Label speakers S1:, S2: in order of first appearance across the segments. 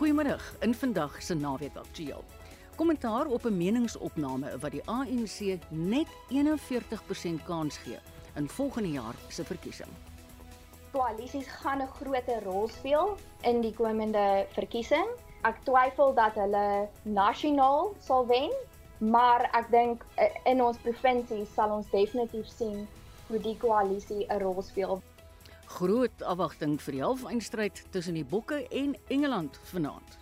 S1: Goeiemiddag in vandag se naweek aktueel. Kommentaar op 'n meningsopname wat die ANC net 41% kans gee in volgende jaar se verkiesing.
S2: Koalisies gaan 'n groot rol speel in die komende verkiesing. Ek twyfel dat hulle nasionaal sal wen, maar ek dink eh, in ons provinsie sal ons definitief sien hoe die koalisie 'n rol speel.
S1: Groot afwagting vir die halfeindstryd tussen die Bokke en Engeland vanaand.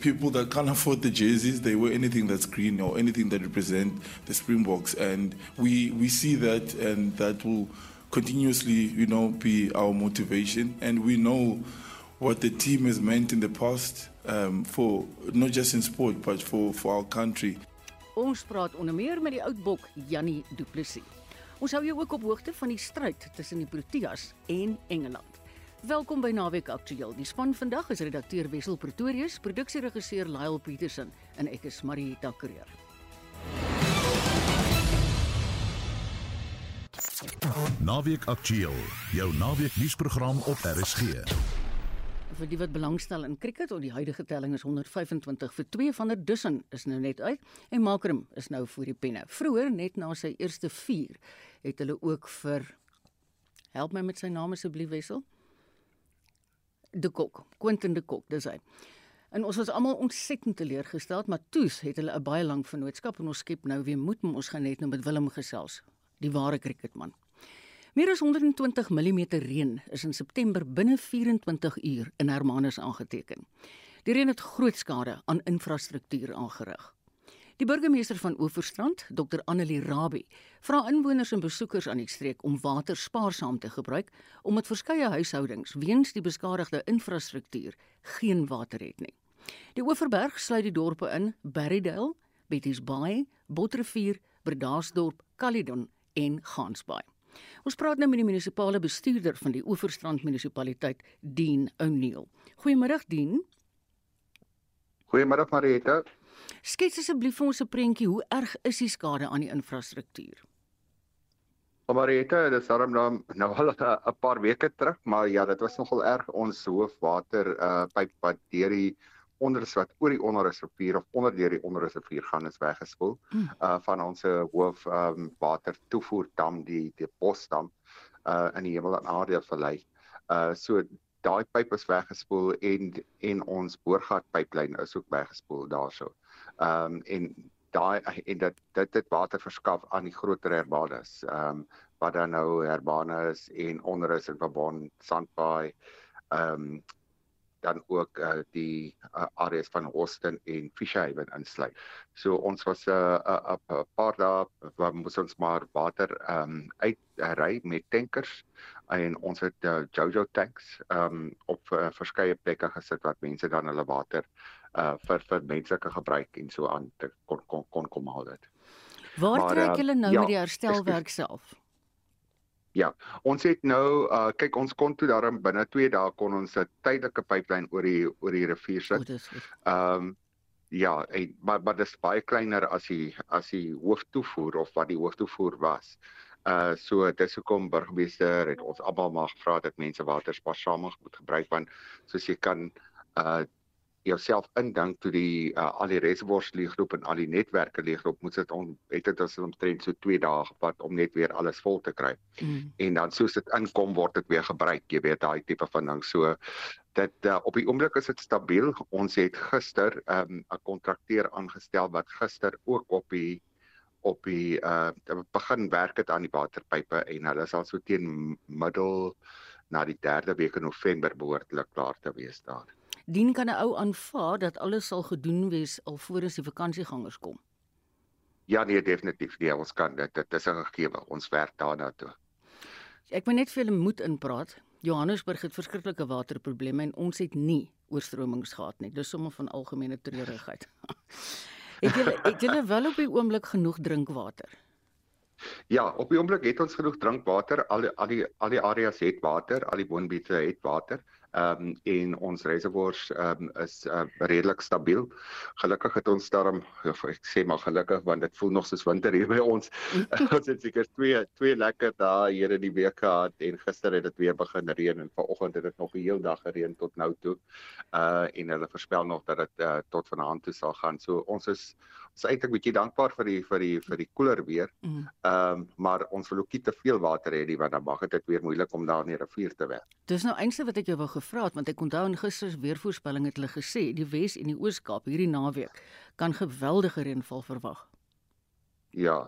S3: People that can't afford the jerseys, they wear anything that's green or anything that represent the Springboks, and we we see that, and that will continuously, you know, be our motivation. And we know what the team has meant in the past um, for not just in sport, but for for our country.
S1: Ons praat onder meer met die oud bok Jannie Du Plessis. Ons hou jou ook op hoogte van die stryd tussen die Proteas en Engeland. Welkom by Naweek Aktueel. Die span vandag is redakteur Wessel Pretorius, produksieregisseur Lyle Petersen en ek is Marieta Kreer.
S4: Naweek Aktueel, jou naweek nuusprogram op RSG.
S1: Vir die wat belangstel in cricket, op die huidige telling is 125 vir 2 van der Dussen is nou net uit en Makram is nou voor die penne. Vroeger net na sy eerste 4 het hulle ook vir help my met sy naam asseblief Wessel. De Kok, Quentin de Kok, dis hy. En ons was almal ontsettend teleurgestel, maar toes het hulle 'n baie lang vennootskap en ons skep nou weer moed, maar ons gaan net nou met Willem gesels, die ware cricketman. Meer as 120 mm reën is in September binne 24 uur in Hermanus aangeteken. Die reën het groot skade aan infrastruktuur aangerig. Die burgemeester van Oeverstrand, Dr Annelie Rabie, vra inwoners en besoekers aan die streek om water spaarsaam te gebruik omdat verskeie huishoudings weens die beskadigde infrastruktuur geen water het nie. Die Oeverberg sluit die dorpe in Berrydale, Betty's Bay, Botrivier, Bredasdorp, Caledon en Gansbaai. Ons praat nou met die munisipale bestuurder van die Oeverstrand munisipaliteit, Dean O'Neill. Goeiemôre Dean.
S5: Goeiemôre Marieta.
S1: Skets asseblief vir ons 'n prentjie hoe erg is die skade aan die infrastruktuur?
S5: Marieta, dit is daarom nou nou al 'n paar weke terug, maar ja, dit was nogal erg ons hoofwater uh pyp wat deur die onders wat oor die onderrivier of onder deur die onderrivier gaan is weggespoel. Hmm. Uh van ons hoof um water toevoerdam die die Bosdam uh in die Hemel en Aarde vallei. Uh so daai pyp is weggespoel en en ons boorgat pyplyn is ook weggespoel daarso. Ehm um, en daai en dit dit dit water verskaf aan die groter herbanes. Ehm um, wat dan nou herbanes en onderus in Babon, Sandbaai, ehm um, dan ook uh, die uh, areas van Houston en Fishhaven insluit. So ons was 'n uh, 'n uh, uh, paar dae waar moes ons maar water ehm um, uitry met tankers en ons het uh, Jojo tanks ehm um, op uh, verskeie plekke gesit wat mense dan hulle water uh vir vir menslike gebruik en so aan te kon kon kon kom haal dit.
S1: Waar trek julle nou ja, met die herstelwerk self?
S5: Ja, ons het nou uh kyk ons kon toe daarin binne 2 dae kon ons 'n tydelike pyplyn oor die oor die rivier sit. Ehm um, ja, en, maar maar dit is baie kleiner as die as die hooftoevoer of wat die hooftoevoer was. Uh so dis hoekom burgemeester het ons almal mag vra dat mense water spaarsamig moet gebruik want soos jy kan uh jouself indink toe die uh, al die reservoirs leegloop en al die netwerke leegloop, moet dit on het dit as omtrent so 2 dae gevat om net weer alles vol te kry. Mm. En dan soos dit inkom word dit weer gebruik, jy weet daai tipe van ding. So dit uh, op die oomblik is dit stabiel. Ons het gister 'n um, kontrakteur aangestel wat gister ook op die op die uh begin werk het aan die waterpype en hulle sal so teen middel na die 3de week in November behoorlik klaar te wees daar
S1: dien kan 'n ou aanvaar dat alles sal gedoen wees alvorens die vakansiegangers kom.
S5: Ja nee definitief nee ons kan dit dit is 'n gegewe ons werk daarna toe.
S1: Ek moet net vir julle moed inpraat. Johannesburg het verskriklike waterprobleme en ons het nie oorstromings gehad nie. Dis sommer van algemene treurigheid. het julle het julle wel op die oomblik genoeg drinkwater?
S5: Ja, op die oomblik het ons genoeg drinkwater. Al die al die al die areas het water, al die woonbuurte het water. Ehm um, en ons reservoirs ehm um, is uh, redelik stabiel. Gelukkig het ons daarom ek sê maar gelukkig want dit voel nog soos winter hier by ons. ons het seker twee twee lekker dae hier in die week gehad en gister het dit weer begin reën en vanoggend het dit nog 'n heel dag gereën tot nou toe. Uh en hulle voorspel nog dat dit uh, tot vanaand toe sal gaan. So ons is ons is eintlik bietjie dankbaar vir die vir die vir die koeler weer. Mm. Ehm um, maar ons wil ook nie te veel water hê nie want dan mag dit weer moeilik om daar in die rivier te werk.
S1: Dis nou eintlik wat ek jou wou gevra het want ek onthou in gister se weervoorspelling het hulle gesê die Wes en die Oos-Kaap hierdie naweek kan geweldige reënval verwag.
S5: Ja.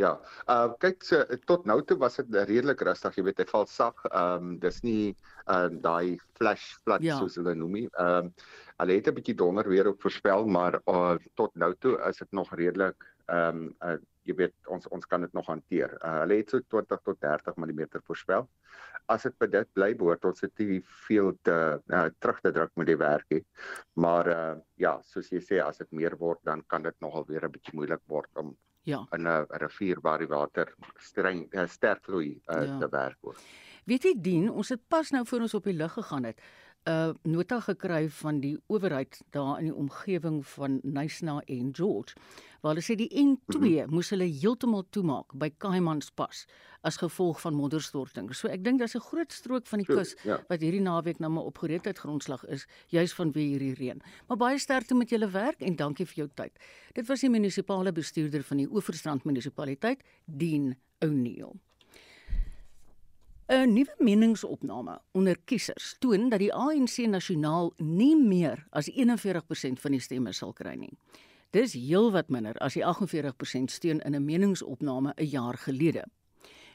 S5: Ja. Uh kyk so, tot nou toe was dit redelik rustig, jy weet, hy val sag. Ehm um, dis nie uh daai flash flood ja. soos hulle noem nie. Ehm um, hulle het 'n bietjie donder weer op voorspel, maar uh tot nou toe is dit nog redelik ehm um, uh jy weet ons ons kan dit nog hanteer. Uh, hulle het so 20 tot 30 mm voorspel. As dit by dit bly behoort ons het nie veel te uh, terug te druk met die werkie. Maar uh, ja, soos jy sê as dit meer word dan kan dit nogal weer 'n bietjie moeilik word om ja. in 'n rivier waar die water streng uh, sterk vloei uh, ja. te werk word.
S1: Weet jy dien, ons het pas nou voor ons op die lug gegaan het. 'n uh, nota gekry van die owerheid daar in die omgewing van Nysna en George waar hulle sê die N2 mm -hmm. moes hulle heeltemal toemaak by Kaimanspas as gevolg van modderstorting. So ek dink daar's 'n groot strook van die kus ja. wat hierdie naweek nou maar op gereedheid grondslag is juis vanweë hierdie reën. Maar baie sterkte met julle werk en dankie vir jou tyd. Dit was die munisipale bestuurder van die Oeverstrand munisipaliteit, Dean O'Neil. 'n Nuwe meningsopname onder kiesers toon dat die ANC nasionaal nie meer as 41% van die stemme sal kry nie. Dis heelwat minder as die 48% steun in 'n meningsopname 'n jaar gelede.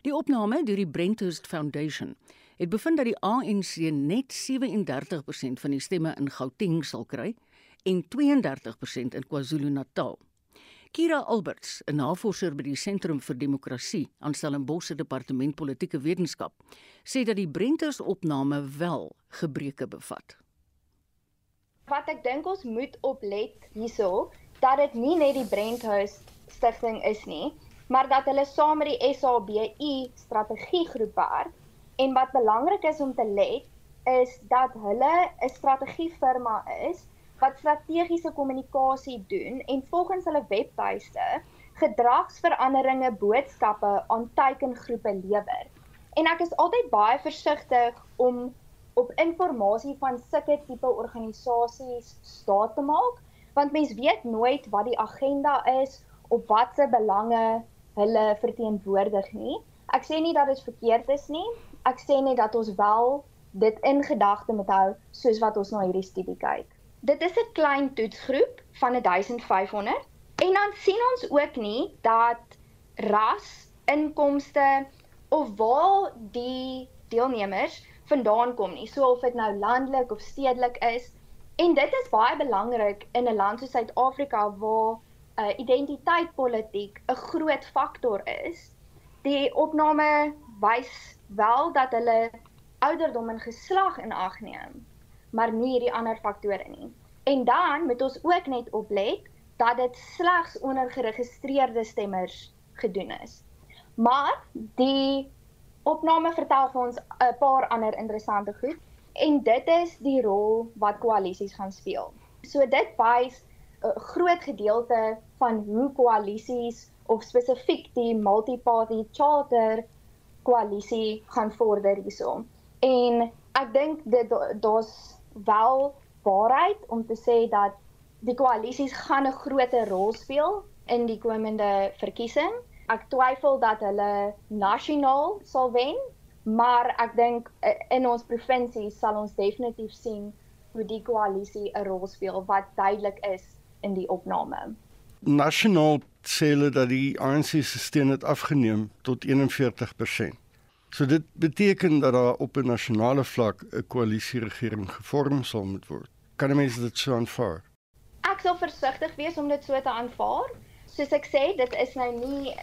S1: Die opname deur die Brenthurst Foundation het bevind dat die ANC net 37% van die stemme in Gauteng sal kry en 32% in KwaZulu-Natal. Kira Alberts, 'n navorser by die Sentrum vir Demokrasie aan Stellenbosch se Departement Politieke Wetenskap, sê dat die Brenthurst opname wel gebreke bevat.
S2: Wat ek dink ons moet oplet hierso dat dit nie net die Brenthurst stigting is nie, maar dat hulle saam met die SABU strategiegroep werk en wat belangrik is om te let is dat hulle 'n strategiefirma is wat strategiese kommunikasie doen en volgens hulle webtuiste gedragsveranderinge boodskappe aan teikengroepe lewer. En ek is altyd baie versigtig om op inligting van sulke tipe organisasies staat te maak want mens weet nooit wat die agenda is of wat se belange hulle verteenwoordig nie. Ek sê nie dat dit verkeerd is nie. Ek sê net dat ons wel dit in gedagte moet hou soos wat ons na hierdie studie kyk. Dit is 'n klein toetsgroep van 1500 en dan sien ons ook nie dat ras, inkomste of waar die deelnemers vandaan kom nie. So of dit nou landelik of stedelik is, En dit is baie belangrik in 'n land soos Suid-Afrika waar uh, identiteitspolitiek 'n groot faktor is. Die opname wys wel dat hulle ouderdom en geslag in ag neem, maar nie hierdie ander faktore nie. En dan moet ons ook net oplet dat dit slegs onder geregistreerde stemmers gedoen is. Maar die opname vertel vir ons 'n paar ander interessante goed en dit is die rol wat koalisies gaan speel. So dit wys 'n groot gedeelte van hoe koalisies of spesifiek die multi-party charter koalisie gaan vorder hierso. En ek dink dit daar's wel waarheid om te sê dat die koalisies gaan 'n groot rol speel in die komende verkiesing. Ek twyfel dat hulle nasionaal sal wen, Maar ek dink eh, in ons provinsie sal ons definitief sien hoe die koalisie 'n rol speel wat duidelik is in die opname.
S6: Nasionaal sê hulle dat die ANC se steun het afgeneem tot 41%. So dit beteken dat daar op 'n nasionale vlak 'n koalisieregering gevorm sal moet word. Kan mense dit so aanvaar?
S2: Ek sal versigtig wees om dit so te aanvaar. Soos ek sê, dit is nou nie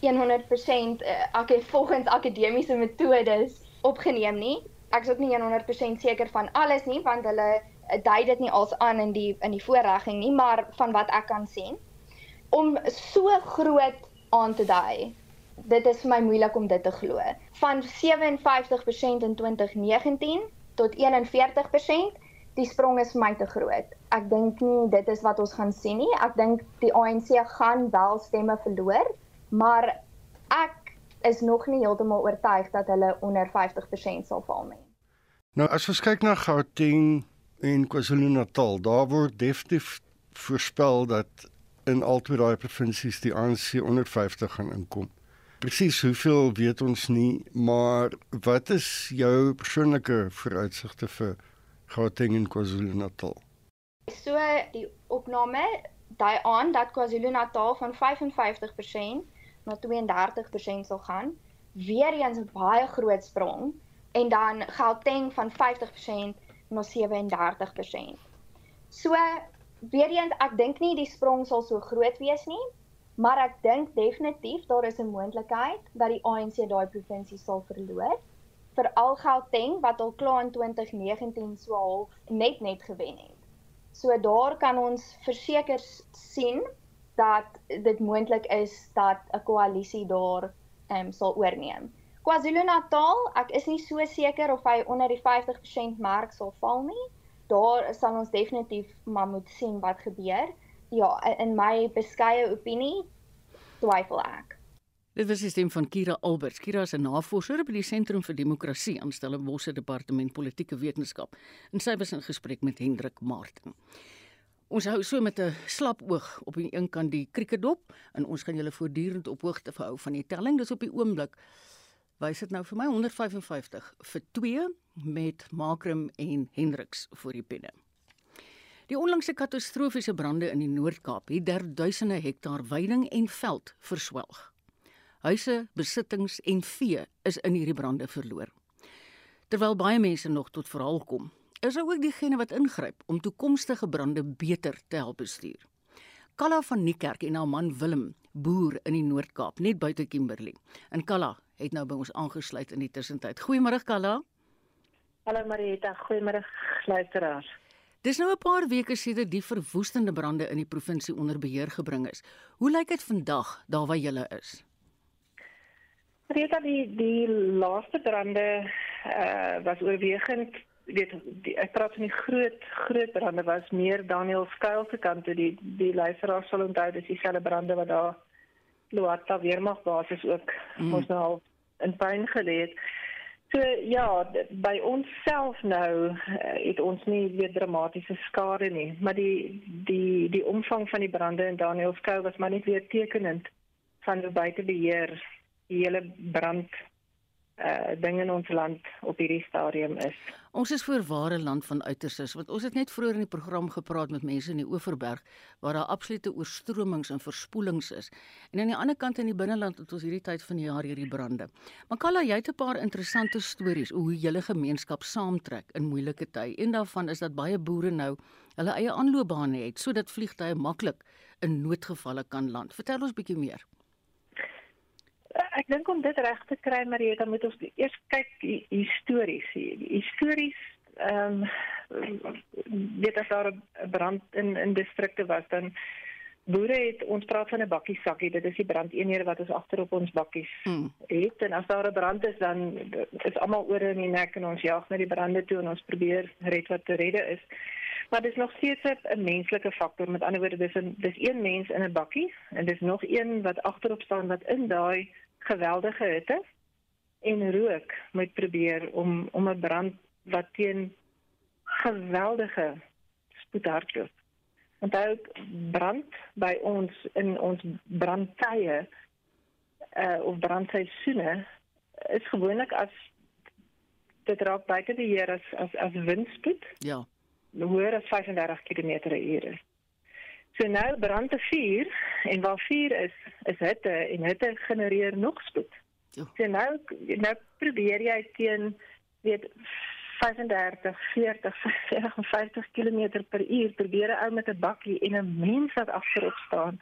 S2: 100% ek uh, volgens akademiese metodes opgeneem nie. Ek is ook nie 100% seker van alles nie want hulle uh, dui dit nie als aan in die in die voorregging nie, maar van wat ek kan sien om so groot aan te dui. Dit is vir my moeilik om dit te glo. Van 57% in 2019 tot 41%. Die sprong is vir my te groot. Ek dink nie dit is wat ons gaan sien nie. Ek dink die ANC gaan wel stemme verloor, maar ek is nog nie heeltemal oortuig dat hulle onder 50% sal val nie.
S6: Nou as ons kyk na Gauteng en KwaZulu-Natal, daar word definitief voorspel dat in al twee daai provinsies die ANC onder 50 gaan inkom. Presies hoeveel weet ons nie, maar wat is jou persoonlike vooruitsigte vir Gauteng en KwaZulu-Natal?
S2: So die opname dui aan dat KwaZulu-Natal van 55% na 32% sal gaan. Weereens 'n baie groot sprong en dan Gauteng van 50% na 37%. So weer eens ek dink nie die sprong sal so groot wees nie, maar ek dink definitief daar is 'n moontlikheid dat die ANC daai provinsie sal verloor. Veral Gauteng wat al klaar in 2019 so half net net gewen het. So daar kan ons verseker sien dat dit moontlik is dat 'n koalisie daar ehm um, sal oorneem. KwaZulu-Natal, ek is nie so seker of hy onder die 50% merk sal val nie. Daar sal ons definitief maar moet sien wat gebeur. Ja, in my beskeie opinie twyfel ek.
S1: Dit was die stem van Kira Alberts. Kira is 'n navorser by die Sentrum vir Demokrasie aan Stellenbosch Departement Politieke Wetenskap en sy was in gesprek met Hendrik Martin. Ons hou so met 'n slap oog op die een kant die krieketdop en ons gaan julle voortdurend op hoogte hou van die telling. Dis op die oomblik wys dit nou vir my 155 vir 2 met Makrum en Hendriks voor die penne. Die onlangse katastrofiese brande in die Noord-Kaap het derduisende hektaar weiding en veld verswelg. Huise, besittings en vee is in hierdie brande verloor. Terwyl baie mense nog tot verhaal kom, is daar ook diegene wat ingryp om toekomstige brande beter te help bestuur. Kalla van Niekerk en haar man Willem boer in die Noord-Kaap net buite Kimberley. En Kalla het nou by ons aangesluit in die tussentyd. Goeiemôre Kalla.
S7: Hallo Marieta, goeiemôre luisteraars.
S1: Dis nou 'n paar weke sedert die verwoestende brande in die provinsie onder beheer gebring is. Hoe lyk dit vandag daar waar jy is?
S7: Marieta, die die laaste brande uh, was oorwegend weet die, ek praat van die groot groot brande was meer Daniel Skuil se kant toe die die luisteraars sal onthou dis dieselfde brande wat daar Luata weermagbasis ook mm. ons nou al in pyn gelê het. So ja, by ons self nou uh, het ons nie weer dramatiese skade nie, maar die die die omvang van die brande in Daniel Skuil was maar net weer tekenend van hoe buite beheer die hele brand uh ding in ons land op hierdie stadium is.
S1: Ons is voor ware land van uiterses want ons het net vroeër in die program gepraat met mense in die Oeverberg waar daar absolute oorstromings en verspoelings is. En aan die ander kant in die binneland het ons hierdie tyd van die jaar hierdie brande. Maar Kalla, jy het 'n paar interessante stories hoe julle gemeenskap saamtrek in moeilike tye. Een daarvan is dat baie boere nou hulle eie aanloopbane het sodat vliegtye maklik in noodgevalle kan land. Vertel ons bietjie meer
S7: ek dink om dit reg te kry Marie, dan moet ons eers kyk histories. Histories ehm um, dit as daar 'n brand in in distrikte was dan boere het ons praat van 'n bakkie sakkie. Dit is die brandeenhede wat ons agter op ons bakkies hmm. het en as daar 'n brand is dan is almal oor in die nek en ons jag na die brande toe en ons probeer red wat te redde is. Maar dis nog steeds 'n menslike faktor. Met ander woorde, dis 'n dis een mens in 'n bakkie en dis nog een wat agterop staan wat in daai geweldige hitte en rook moet probeer om om 'n brand wat teen geweldige spoed hardloop. Onthou brand by ons in ons brandtye uh of brandseisoene is gewoonlik as dit raak buite die heer as as as windspoed.
S1: Ja.
S7: Hoër as 35 km/h. So nou brand 'n vuur en waar vuur is, is hitte en hitte genereer nog spoed. Ja. So nou nou probeer jy teen weet 35, 40, 50 km per uur probeer 'n ou met 'n bakkie en 'n mens wat agterop staan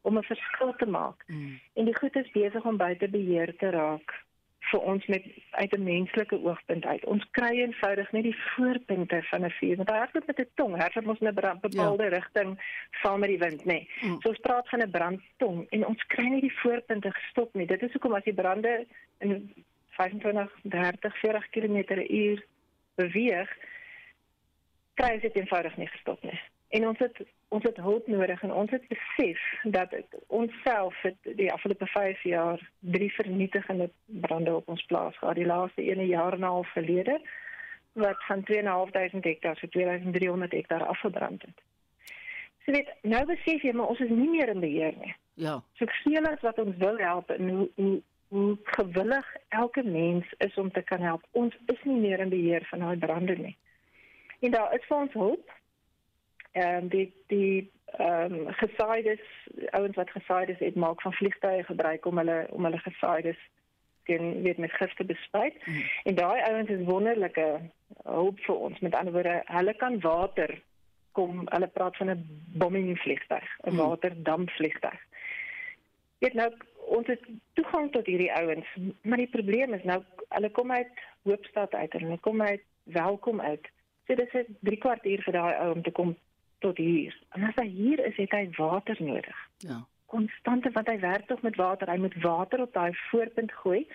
S7: om 'n verskil te maak. Mm. En die goed is besig om buite beheer te raak vir ons met uit 'n menslike oogpunt uit. Ons kry eenvoudig net die voorpunte van 'n vuur. Want hardloop met 'n tong, hardloop ons in 'n bepaalde ja. rigting saam met die wind, nê. Nee. Mm. So ons praat van 'n brandtong en ons kry nie die voorpunte gestop nie. Dit is hoekom as die brande in 25, 30, 40 km/h beweeg, kry ons dit eenvoudig nie gestop nie. En ons het ons het hulp nodig en ons het besef dat ons self het die afgelope 5 jaar drie vernietigende brande op ons plaas gehad. Die laaste ene jaar en 'n half gelede wat van 2.500 hektaar tot 2300 hektaar afgebrand het. So weet, nou besef jy maar ons is nie meer in beheer nie.
S1: Ja.
S7: So spelers wat ons wil help en hoe hoe hoe gewillig elke mens is om te kan help. Ons is nie meer in beheer van daai brande nie. En daar is vir ons hulp. Ehm um, die die ehm um, gesaaides ouens wat gesaaides het maak van vliegtye gebruik om hulle om hulle gesaaides teen weet met gif te bespuit. Mm. En daai ouens is wonderlike hulp vir ons. Met ander woorde, hulle kan water kom, hulle praat van 'n bombing vliegtuig, 'n mm. waterdamp vliegtuig. Dit nou ons het toegang tot hierdie ouens, maar die probleem is nou hulle kom uit Hoopstad uit en hulle kom uit Welkom uit. So dis 'n 3 kwartier vir daai ou om te kom tot hier. En as hy hier is, het hy water nodig.
S1: Ja.
S7: Konstante want hy werk tog met water. Hy moet water op daai voorpunt gooi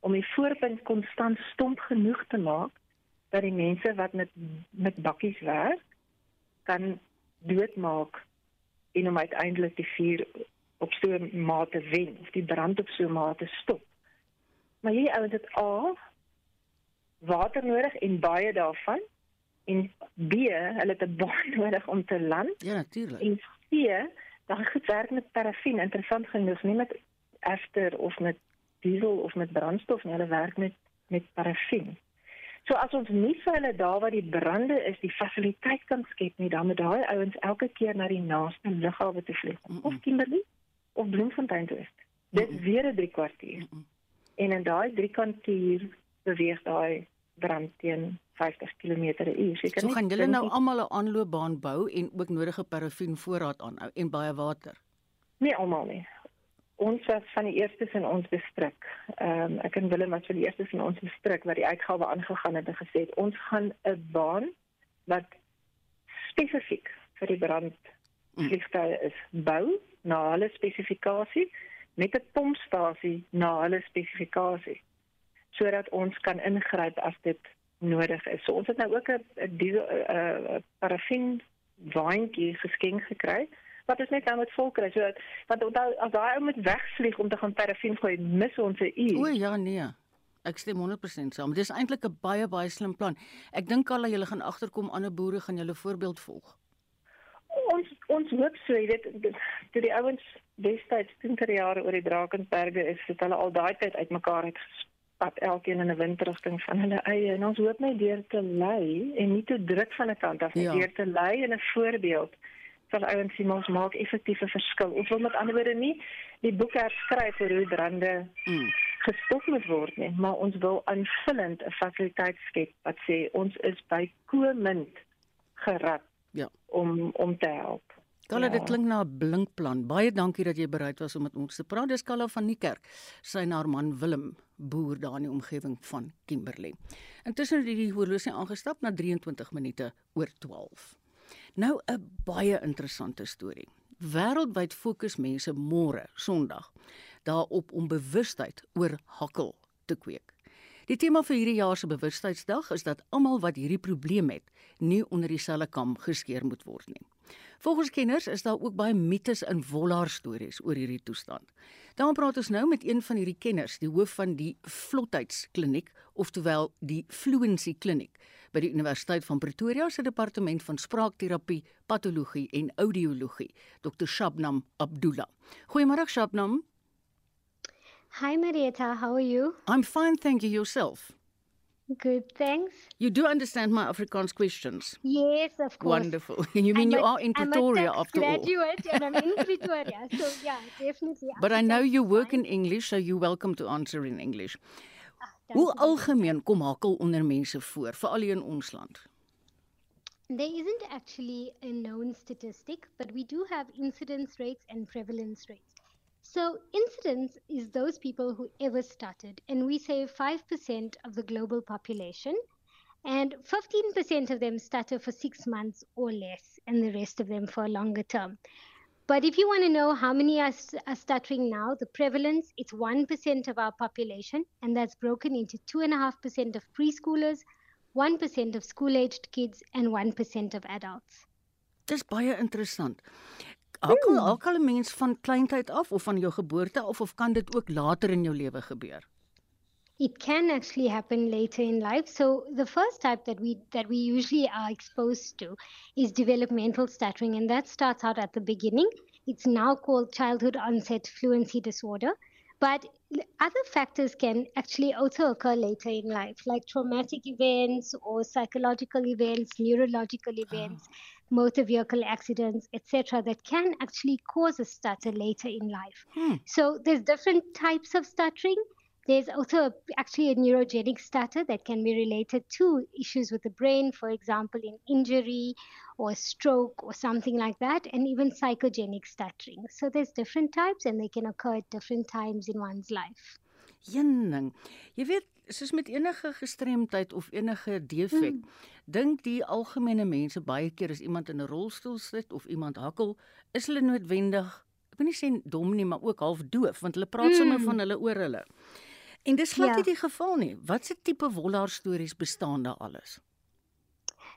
S7: om die voorpunt konstant stomp genoeg te maak dat die mense wat met met bakkies werk kan doodmaak en om uiteindelik die vuur op so 'n mate wen of die brand op so 'n mate stop. Maar hierdie ouens het A water nodig en baie daarvan en B hulle het 'n baan nodig om te land.
S1: Ja, natuurlik.
S7: En C dan goed werk met parafin interessant genoeg nie met ester of met diesel of met brandstof nie, hulle werk met met parafin. So as ons nie vir hulle daar waar die brande is, die fasiliteit kan skep nie, dan moet daai ouens elke keer na die naaste lughawe toe vlieg. Mm -mm. Of Kimberley of Bloemfontein toe. Dit is weer 'n 3 kwartier. Mm -mm. En in daai 3 kwartier beweeg daai brand teen 50 km/h.
S1: So, so gaan hulle nou almal 'n aanloopbaan bou en ook nodige parafin voorraad aanhou en baie water.
S7: Nee, almal nie ons was van die eerstes in ons distrik. Ehm um, ek en Willem was van die eerstes in ons distrik wat die uitgawe aangegaan het en gesê het ons gaan 'n baan wat spesifiek vir die brand vliegtuie is bou na hulle spesifikasie met 'n pompstasie na hulle spesifikasie sodat ons kan ingryp as dit nodig is. So ons het nou ook 'n 'n parafin waantjie geskenk gekry wat is net nou met volk kry. So want onthou as daai ou moet wegvlieg om te gaan parafin gooi, mis ons 'n uur.
S1: O ja nee. Ek stem 100% saam. Dit is eintlik 'n baie baie slim plan. Ek dink al dat julle gaan agterkom ander boere gaan julle voorbeeld volg.
S7: Ons ons hoop so, jy weet, toe die ouens destyds 20 jaar oor die Drakensberge is, het hulle al daai tyd uitmekaar het gespat elkeen in 'n windrigting van hulle eie en ons hoop net deur te lei en nie te druk van 'n kant af nie, ja. deur te lei en 'n voorbeeld sal ouens sien ons maak effektiewe verskil. Ons wil met ander woorde nie die boek herskryf oor hoe brande mm. gestop moet word nie, maar ons wil aanvullend 'n fasiliteit skep wat sê ons is bykomend gerad
S1: ja.
S7: om om te help.
S1: Kalla, ja. dit klink na 'n blink plan. Baie dankie dat jy bereid was om met ons te praat. Dis Kalla van Niekerk. Sy en haar man Willem boer daar in die omgewing van Kimberley. Intussen het die horlosie aangestap na 23 minute oor 12. Nou 'n baie interessante storie. Wêreldwyd fokus mense môre, Sondag, daarop om bewustheid oor hakkel te kweek. Die tema vir hierdie jaar se bewustheidsdag is dat almal wat hierdie probleem het, nie onder dieselfde kam geskeer moet word nie. Volgens kenners is daar ook baie mites en wollaar stories oor hierdie toestand. Daarom praat ons nou met een van hierdie kenners, die hoof van die Vlotheidskliniek, oftewel die Fluency Kliniek by die Universiteit van Pretoria se departement van spraakterapie, patologie en audiologie, Dr. Shabnam Abdullah. Goeiemôre Shabnam.
S8: Hi Marietta, how are you?
S1: I'm fine, thank you yourself.
S8: Good, thanks.
S1: You do understand my Afrikaans questions?
S8: Yes, of course.
S1: Wonderful. You mean I'm you a, are in Pretoria
S8: I'm a
S1: after
S8: graduate
S1: all?
S8: and I'm in Pretoria. So yeah, definitely.
S1: But I know you work in English, so you're welcome to answer in English.
S8: Ah,
S1: Hoe algemeen kom hakel onder mense voor, veral in ons land?
S8: There isn't actually a known statistic, but we do have incidence rates and prevalence rates. So, incidence is those people who ever started, and we say 5% of the global population, and 15% of them stutter for six months or less, and the rest of them for a longer term. But if you want to know how many are, are stuttering now, the prevalence, it's 1% of our population, and that's broken into 2.5% of preschoolers, 1% of school aged kids, and 1% of adults.
S1: Dis baie interessant. Hakkel
S8: Hmm.
S1: hakkel 'n mens van kleintyd af of van jou geboorte af of kan dit ook later in jou lewe gebeur?
S8: It can actually happen later in life. So the first type that we that we usually are exposed to is developmental stuttering, and that starts out at the beginning. It's now called childhood onset fluency disorder. But other factors can actually also occur later in life, like traumatic events or psychological events, neurological events, motor vehicle accidents, etc., that can actually cause a stutter later in life.
S1: Hmm.
S8: So there's different types of stuttering. There's also a, actually a neurogenic stutter that can be related to issues with the brain, for example, in injury or stroke or something like that, and even psychogenic stuttering. So there's different types and they can occur at different times in one's life.
S1: Een ding. Jy weet, soos met enige gestremdheid of enige defek,
S8: Mm.
S1: dink die algemene mense baie keer as iemand in 'n rolstoel sit of iemand hakkel, is hulle noodwendig, ek wil nie sê dom nie, maar ook half doof, want hulle praat sommer
S8: Mm.
S1: van hulle oor hulle. En dis glad
S8: Ja.
S1: nie die geval nie. Watse tipe wollaar stories bestaan daar alles?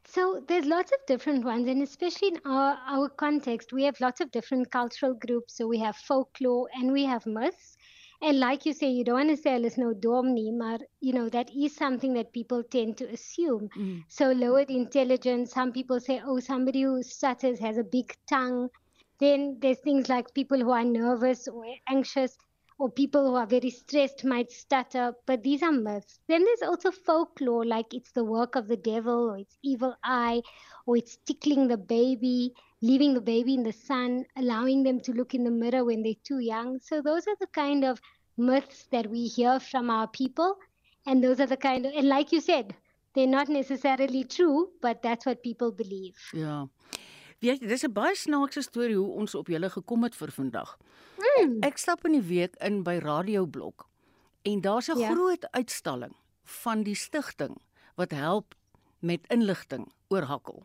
S8: So there's lots of different ones, and especially in our, our context, we have lots of different cultural groups. So we have folklore and we have myths. And like you say, you don't want to say there's no domni, but you know, that is something that people tend to assume.
S1: Mm.
S8: So lowered intelligence, some people say, oh, somebody who stutters has a big tongue. Then there's things like people who are nervous or anxious or people who are very stressed might stutter, but these are myths. Then there's also folklore, like it's the work of the devil, or it's evil eye, or it's tickling the baby, leaving the baby in the sun, allowing them to look in the mirror when they're too young. So those are the kind of myths that we hear from our people, and those are the kind of, and like you said, they're not necessarily true, but that's what people believe.
S1: Ja. Weet jy, dis 'n baie snaakse storie hoe ons op julle gekom het vir vandag.
S8: Mm.
S1: Ek stap in die week in by Radio Blok en daar's 'n
S8: Ja.
S1: groot uitstalling van die stigting wat help met inligting oor hakkel.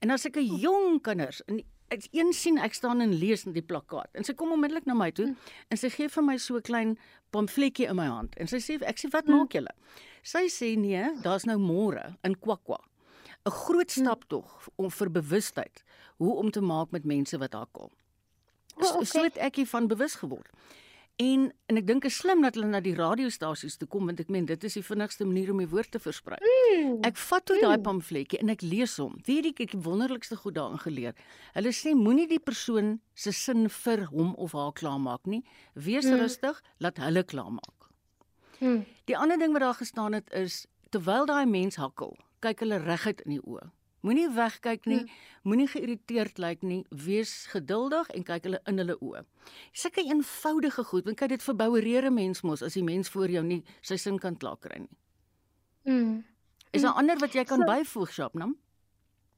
S1: En as ek 'n jong kinders in ek een sien ek staan en lees in die plakkaat en sy kom onmiddellik na my toe en sy gee vir my so 'n klein pamfletjie in my hand en sy sê ek sê wat maak julle? Sy sê nee, daar's nou môre in Kwakwa 'n groot stap tog om vir bewustheid hoe om te maak met mense wat hakkel.
S8: Oh,
S1: So, so
S8: okay.
S1: het ek hiervan bewus geword. En en ek dink is slim dat hulle na die radiostasies toe kom want ek meen dit is die vinnigste manier om die woord te versprei.
S8: Mm.
S1: Ek vat toe daai pamfletjie en ek lees hom. Weet jy ek het die wonderlikste goed daarin geleer. Hulle sê moenie die persoon se sin vir hom of haar klaarmaak nie. Wees
S8: Mm.
S1: rustig, laat hulle klaarmaak.
S8: Mm.
S1: Die ander ding wat daar gestaan het is terwyl daai mens hakkel, kyk hulle reguit in die oë. Moenie wegkyk nie, moenie geïrriteerd lyk nie, wees geduldig en kyk hulle in hulle oë. Sulke eenvoudige goed, want kyk dit verboureer 'n mens mos as die mens voor jou nie sy sin kan klaar kry nie.
S8: Mm.
S1: Is daar ander wat jy kan
S8: So-
S1: byvoeg, Shabnam?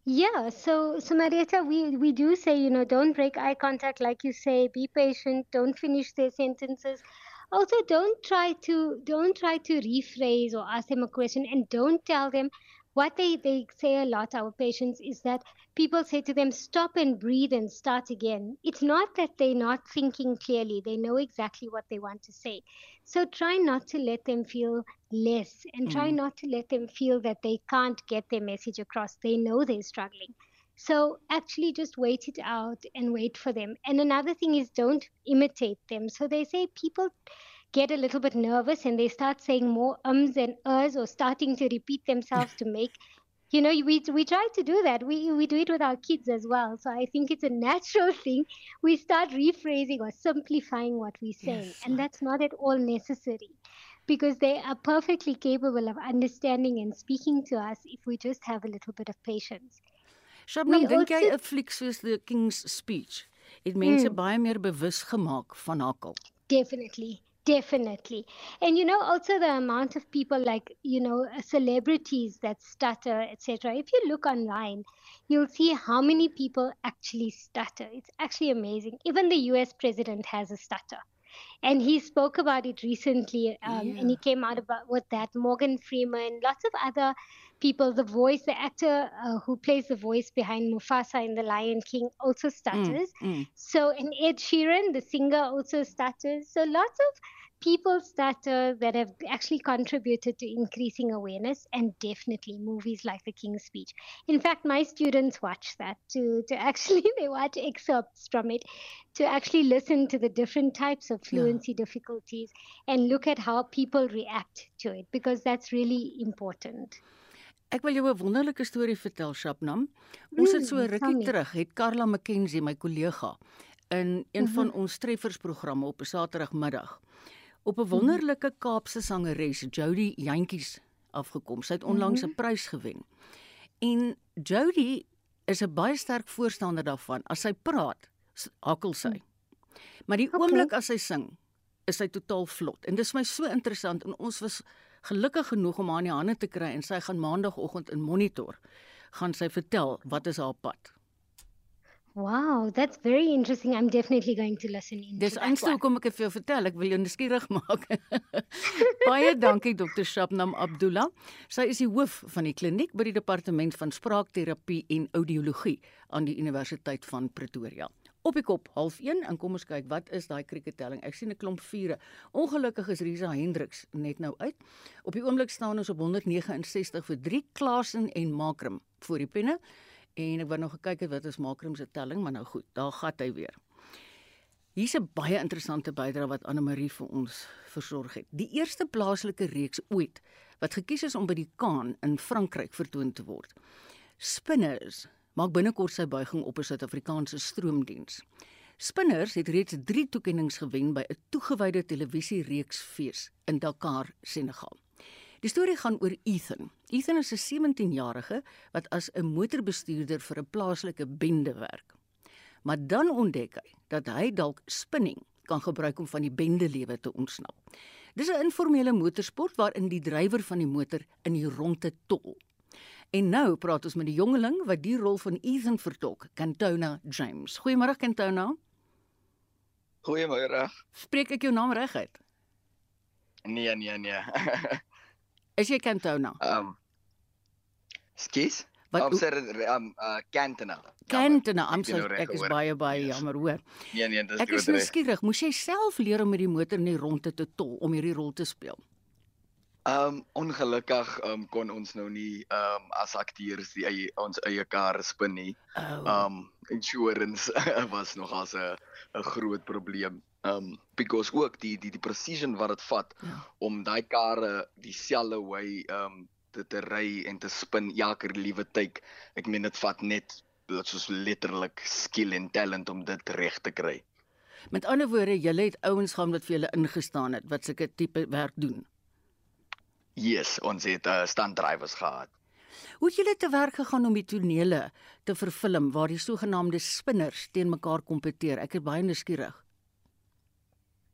S8: Yeah, so so Marietta, we we do say, you know, don't break eye contact, like you say, be patient, don't finish their sentences. Also, don't try to don't try to rephrase or ask them a question, and don't tell them what they they say a lot. Our patients is that people say to them, stop and breathe and start again. It's not that they're not thinking clearly; they know exactly what they want to say. So try not to let them feel less and try
S1: Mm.
S8: not to let them feel that they can't get their message across. They know they're struggling. So actually just wait it out and wait for them. And another thing is don't imitate them. So they say people get a little bit nervous and they start saying more ums and ers or starting to repeat themselves to make you know we we try to do that. We we do it with our kids as well. So i think it's a natural thing. We start rephrasing or simplifying what we say.
S1: Yes,
S8: and that's not at all necessary because they are perfectly capable of understanding and speaking to us if we just have a little bit of patience.
S1: Shabnam,
S8: We
S1: dink jy
S8: also-
S1: 'n fliek soos The King's Speech? Het mense
S8: Mm.
S1: baie meer bewus gemaak van hakkel?
S8: Definitely, definitely. And you know, also the amount of people like, you know, uh, celebrities that stutter, etc. If you look online, you'll see how many people actually stutter. It's actually amazing. Even the US president has a stutter. And he spoke about it recently, um, and he came out about with that. Morgan Freeman, lots of other people. The voice, the actor uh, who plays the voice behind Mufasa in The Lion King, also
S1: Mm,
S8: stutters.
S1: mm.
S8: So, and Ed Sheeran, the singer, also stutters. So, lots of people that uh, that have actually contributed to increasing awareness and definitely movies like the king's speech in fact my students watch that to to actually they watch excerpts from it to actually listen to the different types of fluency yeah. difficulties and look at how people react to it because that's really important
S1: Ek wil jou 'n wonderlike storie vertel, Shapnam. Ons het so 'n rukkie terug, het Karla McKenzie, my kollega, in een mm -hmm. van ons treffersprogramme op 'n Saterdagmiddag op 'n mhm. wonderlike Kaapse sangeres, Jody Jantjies, afgekom. Sy het onlangs 'n prys gewen. En Jody is 'n baie sterk voorstander daarvan. As sy praat, hakkel sy. Mhm. Maar die okay. oomblik as sy sing, is sy totaal vlot. En dis my so interessant en ons was gelukkig genoeg om haar in die hande te kry en sy gaan maandagooggend in monitor gaan sy vertel wat is haar pad.
S8: Wow, that's very interesting. I'm definitely going to listen in.
S1: Dis eintlik kom ek vir jou vertel, ek wil jou nuuskierig maak. Baie dankie Dr. Shabnam Abdullah. Sy is die hoof van die kliniek by die departement van spraakterapie en audiologie aan die Universiteit van Pretoria. Op die kop half 1 en kom ons kyk wat is daai kriketelling. Ek sien 'n klomp vure. Ongelukkig is Risa Hendriks net nou uit. Op die oomblik staan ons op 169 vir 3 Klasen en Makram voor die penne. En ek wou nog gekyk het wat is Makram se telling, maar nou goed, daar gat hy weer. Hier's 'n baie interessante bydrae wat Anne Marie vir ons versorg het. Die eerste plaaslike reeks ooit wat gekies is om by die Kaan in Frankryk vertoon te word. Spinners maak binnekort sy buiging op 'n Suid-Afrikaanse stroomdiens. Spinners het reeds 3 toekenninge gewen by 'n toegewyde televisiereeks fees in Dakar, Senegal. Die storie gaan oor Ethan. Ethan is 'n 17-jarige wat as 'n motorbestuurder vir 'n plaaslike bende werk. Maar dan ontdek hy dat hy dalk spinning kan gebruik om van die bendelewe te ontsnap. Dis 'n informele motorsport waarin die drywer van die motor in die ronde tol. En nou praat ons met die jongeling wat die rol van Ethan vertolk, Cantona James. Goeiemôre Cantona.
S9: Goeiemôre.
S1: Spreek ek jou naam reg uit?
S9: Nee, nee, nee.
S1: Is jy Cantona?
S9: Ehm um, Skes? Wat om sê um uh Cantona.
S1: Cantona, I'm so ek is baie baie jammer hoor.
S9: Nee nee, dis
S1: Ek is nuuskierig, moes jy self leer om met die motor in die ronde te tol om hierdie rol te speel?
S9: Um ongelukkig um kon ons nou nie um as akteurs die eie, ons eie kar spin nie. Oh. Um insurance was nog as 'n 'n groot probleem um because ook die die die precision wat dit vat ja. om daai karre dieselfde way um te te ry en te spin elke liewe tyd. Ek meen dit vat net soos letterlik skill en talent om dit reg te kry.
S1: Met ander woorde, jy het ouens gehad wat vir julle ingestaan het wat sulke tipe werk doen.
S9: Yes, ons het uh, stand drivers gehad.
S1: Hoe het julle te werk gegaan om die tonele te vervilm waar die sogenaamde spinners teen mekaar kompeteer? Ek is baie nuuskierig.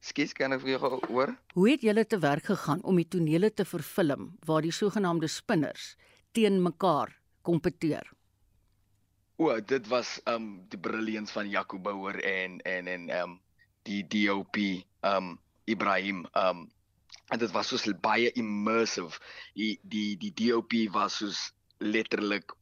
S9: Skus, kan ek vir jou hoor?
S1: Hoe het julle te werk gegaan om die tonele te vervilm waar die sogenaamde spinners teen mekaar kompeteer?
S9: O, dit was um die brilliance van Jaco Bouwer en en en um die DOP um Ibrahim um en dit was so baie immersive. Die die die DOP was so letterlik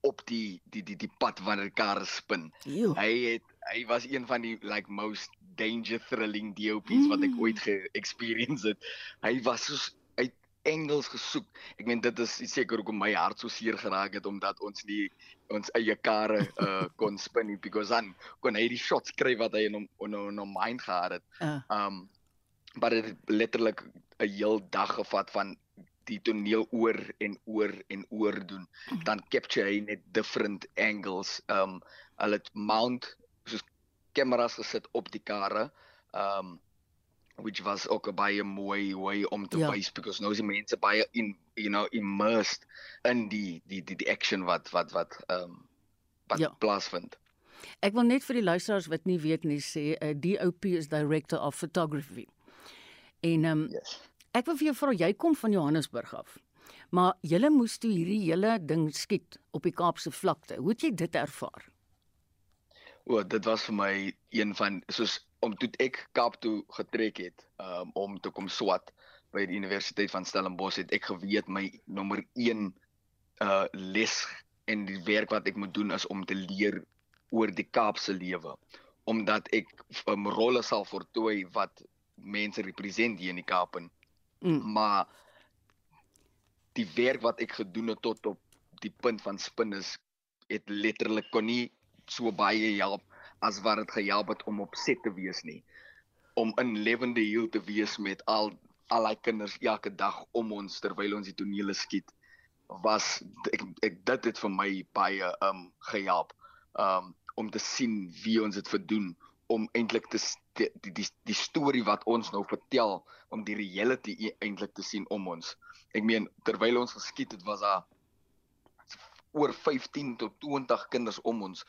S9: op die die die die pad wanneer die kar spin. Eeuw. Hy het hy was een van die like most danger thrilling DOPs wat ek ooit ge-experience het. Hy was so uit Engels gesoek. Ek meen dit is seker hoekom my hart so seer geraak het omdat ons nie ons eie karre uh, kon spin nie because dan kon hy die shots kry wat hy in hom in hom mind gehad het. Uh. Um maar dit letterlik 'n heel dag gevat van die toneel oor en oor en oor doen hmm. dan capture hy net different angles um hulle het mount soos kameras gesit op die karre. Um which was ook 'n baie mooi way om te ja. wys because nou is die mense baie in you know immersed in die die die, die action wat wat wat um wat ja. plaasvind.
S1: Ek wil net vir die luisteraars wat nie weet nie sê uh, DOP is director of photography. En um yes. ek wil vir jou vra jy kom van Johannesburg af. Maar jy moes toe hierdie hele ding skiet op die Kaapse vlakte. Hoe het jy dit ervaar?
S9: O, dit was vir my een van soos om toe ek Kaap toe getrek het um, om te kom swat by die Universiteit van Stellenbosch het ek geweet my nommer 1 uh les en die werk wat ek moet doen is om te leer oor die Kaapse lewe omdat ek 'n um, rolle sal voltooi wat mense represent hier in die Kaap en
S1: Mm.
S9: maar die werk wat ek gedoen het tot op die punt van spin is het letterlik kon nie so baie help as wat dit gehelp het om op set te wees nie. Om in lewende hiel te wees met al al die kinders elke dag om ons terwyl ons die tonele skiet was ek, ek dit het vir my baie um gehelp. Um om te sien wie ons dit verdoen om eintlik te die die die, storie wat ons nou vertel om die reality e- eintlik te sien om ons. Ek meen terwyl ons geskiet het was daar oor 15 tot 20 kinders om ons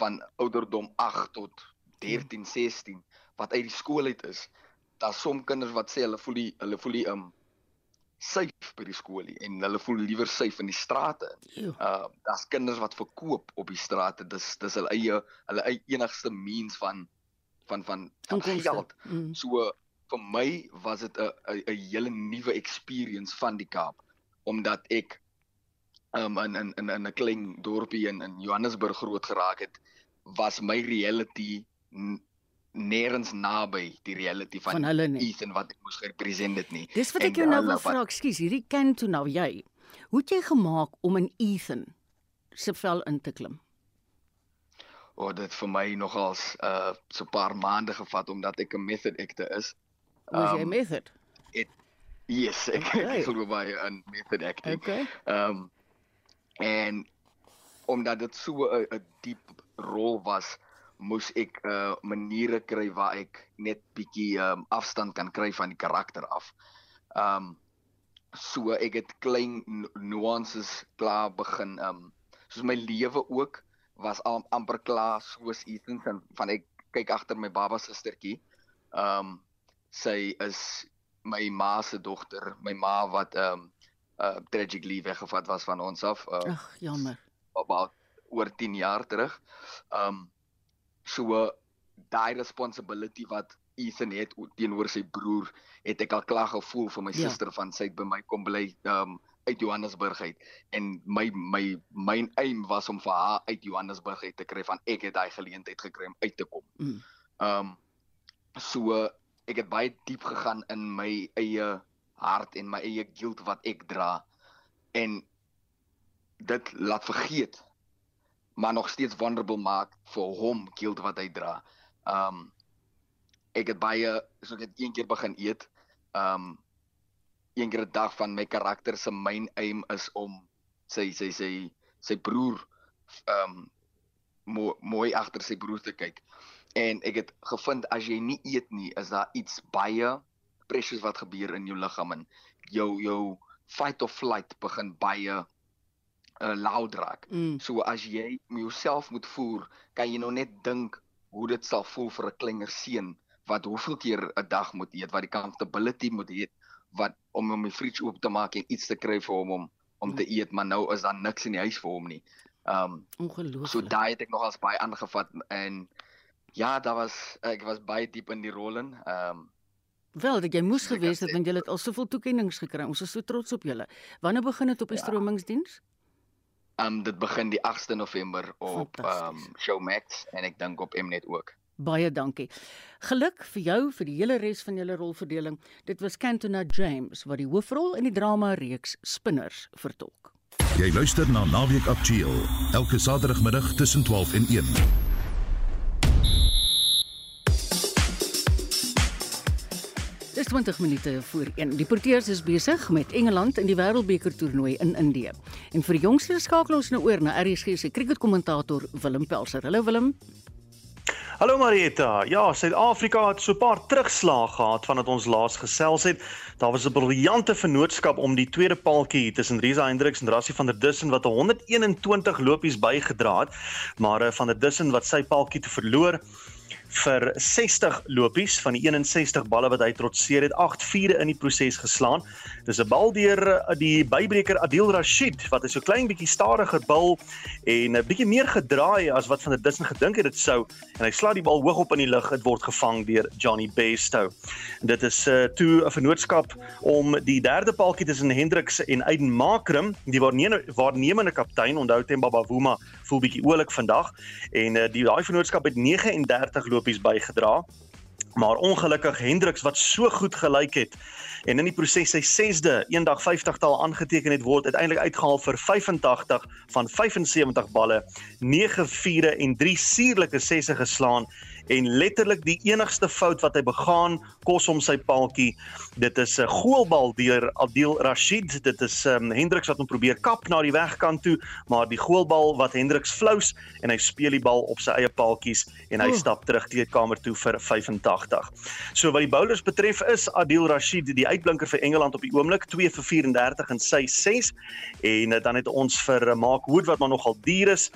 S9: van ouderdom 8 tot 13, 16 wat uit die skool uit is. Daar's som kinders wat sê hulle voel die hulle voel die um safe by die skool nie en hulle voel liewer safe in die strate. Uh daar's kinders wat verkoop op die strate. Dis dis hulle eie hulle eie enigste means van van van, van geld.
S1: Mm.
S9: So vir my was dit 'n 'n hele nuwe experience van die Kaap omdat ek um in in in 'n klein dorpie in in Johannesburg groot geraak het was my reality nêrens naby die reality van,
S1: Van hulle nie.
S9: Ethan wat ek moes represent dit nie.
S1: Dis wat
S9: En
S1: ek jou nou wil vra, ekskuus, hierdie ken toe nou jy. Hoe het jy gemaak om in Ethan se vel in te klim?
S9: O, oh, dit vir my nogals uh so 'n paar maande gevat omdat ek 'n method actor is.
S1: Was jy
S9: Um,
S1: method?
S9: Yes, ek
S1: Okay.
S9: ek glo baie in method acting.
S1: Okay.
S9: Um, en omdat dit so 'n 'n diep rol was, moes ek uh maniere kry waar ek net bietjie um afstand kan kry van die karakter af. Um, so ek het klein nu- nuances klaar begin um soos my lewe ook was am, amper klaar soos Ethan se van ek kyk agter my baba sustertjie. Ehm um, sy is my ma se dogter, my ma wat ehm um, uh tragically weggevat was van ons af uh,
S1: Ag, jammer.
S9: about oor 10 jaar terug. Um so daai responsibility wat Ethan het teenoor sy broer, het ek al klaar gevoel vir my
S1: Ja.
S9: suster van sy het by my kom bly um uit Johannesburg uit en my my my aim was om vir haar uit Johannesburg uit te kry van ek het daai geleentheid gekry om uit te kom.
S1: Mm.
S9: Um so ek het baie diep gegaan in my eie hart en my eie guilt wat ek dra en dit laat vergeet maar nog steeds vulnerable maak vir hom guilt wat hy dra. Um ek het baie so ek het een keer begin eet. Um een keer 'n dag van my karakter se main aim is om sy sy sy sy broer um mo mooi agter sy broer te kyk. En ek het gevind as jy nie eet nie, is daar iets baie precious wat gebeur in jou liggaam en jou jou fight or flight begin baie uh, loud raak.
S1: Mm.
S9: So as jy jouself moet voer, kan jy nou net dink hoe dit sal voel vir 'n kleiner seun wat hoeveel keer 'n dag moet eet, wat die comfortability moet hê, wat om hom die fridge oop te maak en iets te kry vir hom om om te eet, maar nou is daar niks in die huis vir hom nie. Um
S1: Ongelooflik.
S9: so daai het ek nogals baie aangevat en ja, daar was ek was baie diep in die rol in. Um
S1: Wel, dat jy moes gewees het want jy het al soveel toekenninge gekry. Ons is so trots op julle. Wanneer begin dit op die
S9: Ja.
S1: stromingsdiens?
S9: um dit begin die 8de November op
S1: Fantasties.
S9: um Showmax en ek dink op Mnet ook.
S1: Baie dankie. Geluk vir jou vir die hele res van julle rolverdeling. Dit was Cantona James wat die hoofrol in die drama reeks Spinners vertolk.
S4: Jy luister na Naweek Aktueel elke Saterdagmiddag tussen 12 en 1.
S1: Dis 20 minute voor 1. Die Proteas is besig met Engeland in die Wêreldbeker toernooi in Indië. En vir die jongste skakel ons nou oor na RSG se cricketkommentator Willem Pelser. Hallo Willem.
S10: Hallo Marietta. Ja, Suid-Afrika het so 'n paar terugslae gehad vandat ons laas gesels het. Daar was 'n briljante vennootskap om die tweede paaltjie tussen Risa Hendriks en Rassie van der Dussen wat 121 lopies bygedra het, maar eh, van der Dussen wat sy paaltjie te verloor vir 60 lopies van die 61 balle wat hy trotseer het, 8 vierde in die proses geslaan. Dis 'n bal deur eh, die bybreker Adil Rashid wat hy so klein bietjie stadiger bal en 'n bietjie meer gedraai as wat van der Dussen gedink het dit sou en hy slaat die bal hoog op in die lug. Dit word gevang deur Johnny Bairstow. En dit is uh, toe 'n vennootskap om die derde paaltjie tussen Hendriks en Aiden Makrum, die waarnemende waarnemende kaptein, onthou Themba Bavuma voel bietjie oulik vandag. En uh, die daai vennootskap het 39 lopies bygedra. Maar ongelukkig Hendriks wat so goed gelyk het en in die proses sy 6de eendag 50 taal aangeteken het word uiteindelik uitgehaal vir 85 van 75 balle, 9 vure en 3 suurlike sesse geslaan en letterlik die enigste fout wat hy begaan kos hom sy paaltjie. Dit is 'n goalbal deur Adil Rashid. Dit is um, Hendriks wat hom probeer kap na die wegkant toe, maar die goalbal wat Hendriks flous en hy speel die bal op sy eie paaltjies en hy oh. stap terug kleedkamer toe vir 85. So wat die bowlers betref is Adil Rashid die uitblinker vir Engeland op die oomblik 2 vir 34 in sy 6 en dan het ons vir Mark Wood wat maar nogal duur is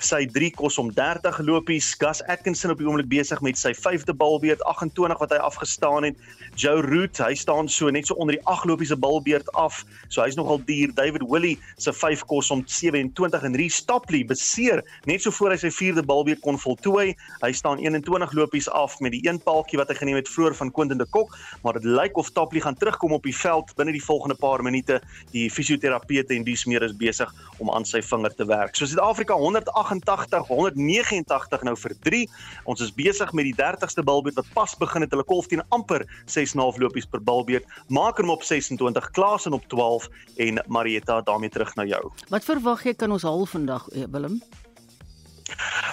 S10: sy 3 kos om 30 lopies. Gus Atkinson op die oomblik besig met sy 5de balbeurt 28 wat hy afgestaan het. Joe Root, hy staan so net so onder die 8 lopies se balbeurt af. So hy's nogal duur. David Willey se 5 kos om 27 en Reece Stopley beseer net so voor hy sy 4de balbeurt kon voltooi. Hy staan 21 lopies af met die een paaltjie wat hy geneem het vroeër van Quentin de Kok, maar dit lyk of Stopley gaan terugkom op die veld binne die volgende paar minute. Die fisioterapeute en dies meer is besig om aan sy vinger te werk. So Suid-Afrika 108 188 189 nou vir 3. Ons is besig met die 30ste balbeurt wat pas begin het. Hulle kolf teen amper 6.5 lopies per balbeurt. Maak hom op 26, Klaas op 12 en Marietta daarmee terug na jou.
S1: Wat verwag jy kan ons haal vandag, eh, Willem?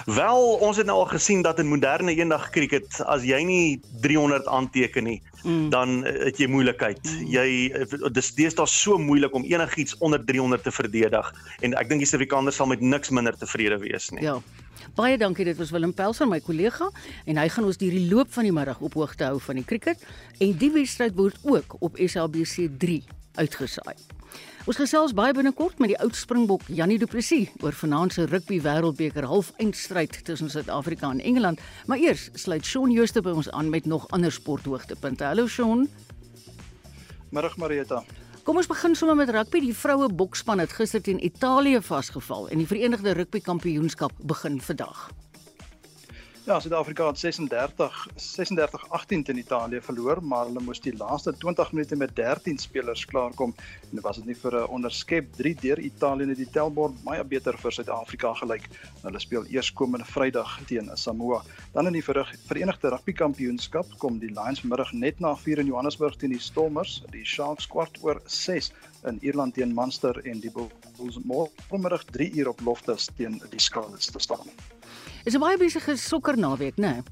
S10: Wel, ons het nou al gesien dat in moderne eendag cricket as jy nie 300 aanteken nie, mm. dan het jy moeilikheid. Mm. Jy dis deesdae so moeilik om enigiets onder 300 te verdedig en ek dink die Suid-Afrikaners sal met niks minder tevrede wees nie.
S1: Ja. Baie dankie, dit was Willem Pelser, my kollega, en hy gaan ons deur die loop van die middag op hoogte hou van die cricket en die wedstryd word ook op SABC 3 uitgesaai. Ons gesels baie binnekort met die oud Springbok Janie Du Plessis oor vanaand se rugby wêreldbeker halfeindstryd tussen Suid-Afrika en Engeland. Maar eers sluit Shaun Jooste by ons aan met nog ander sporthoogtepunte. Hallo Shaun.
S11: Middag Marieta.
S1: Kom ons begin sommer met rugby. Die vroue boksspan het gister teen Italië vasgeval en die Verenigde Rugby Kampioenskap begin vandag.
S11: Ja, Suid-Afrika het 36 36-18 teen Italië verloor, maar hulle moes die laaste 20 minute met 13 spelers klaarkom en dit was dit nie vir 'n onderskep 3 deur Italië net die tellbord baie beter vir Suid-Afrika gelyk. Hulle speel eers komende Vrydag teen Samoa. Dan in die Verenigde Rugby Kampioenskap kom die Lions vanmiddag net na 4 in Johannesburg teen die Stormers, die Sharks kwart oor 6 in Ierland teen Munster en die Bulls môre 3 uur op Loftus teen die Scarlets te staan.
S1: Is 'n baie besige sokkernaweek, né? Nee?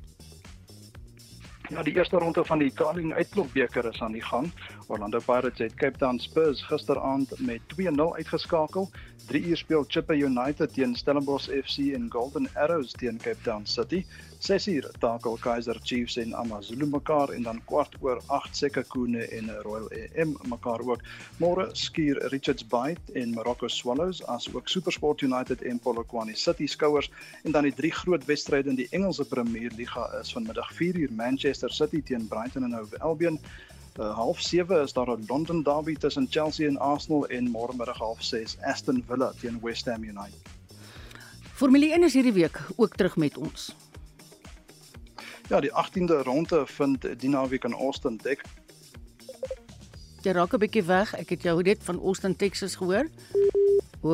S11: Ja, die eerste ronde van die Italian Uitklopbeker is aan die gang. Orlando Pirates het Cape Town Spurs gisteraand met 2-0 uitgeskakel. 3 uur speel Chippa United teen Stellenbosch FC en Golden Arrows teen Cape Town City. 6 uur takel Kaizer Chiefs en AmaZulu mekaar en dan kwart oor 8 Sekhukhune en Royal AM mekaar ook. Môre skuur Richards Bay en Morocco Swallows as ook SuperSport United en Polokwane City skouers en dan die drie groot wedstryde in die Engelse Premier Liga is vanmiddag 4 uur Manchester City teen Brighton and Hove Albion. Uh, half 7 is daar 'n London derby tussen Chelsea en Arsenal en môre middag half 6 Aston Villa teen West Ham United.
S1: Formule 1 is hierdie week ook terug met ons.
S11: Ja, die 18de ronde vind die naweek in Austin, Texas.
S1: Jy raak 'n bietjie weg. Ek het jou net van Austin, Texas gehoor. O,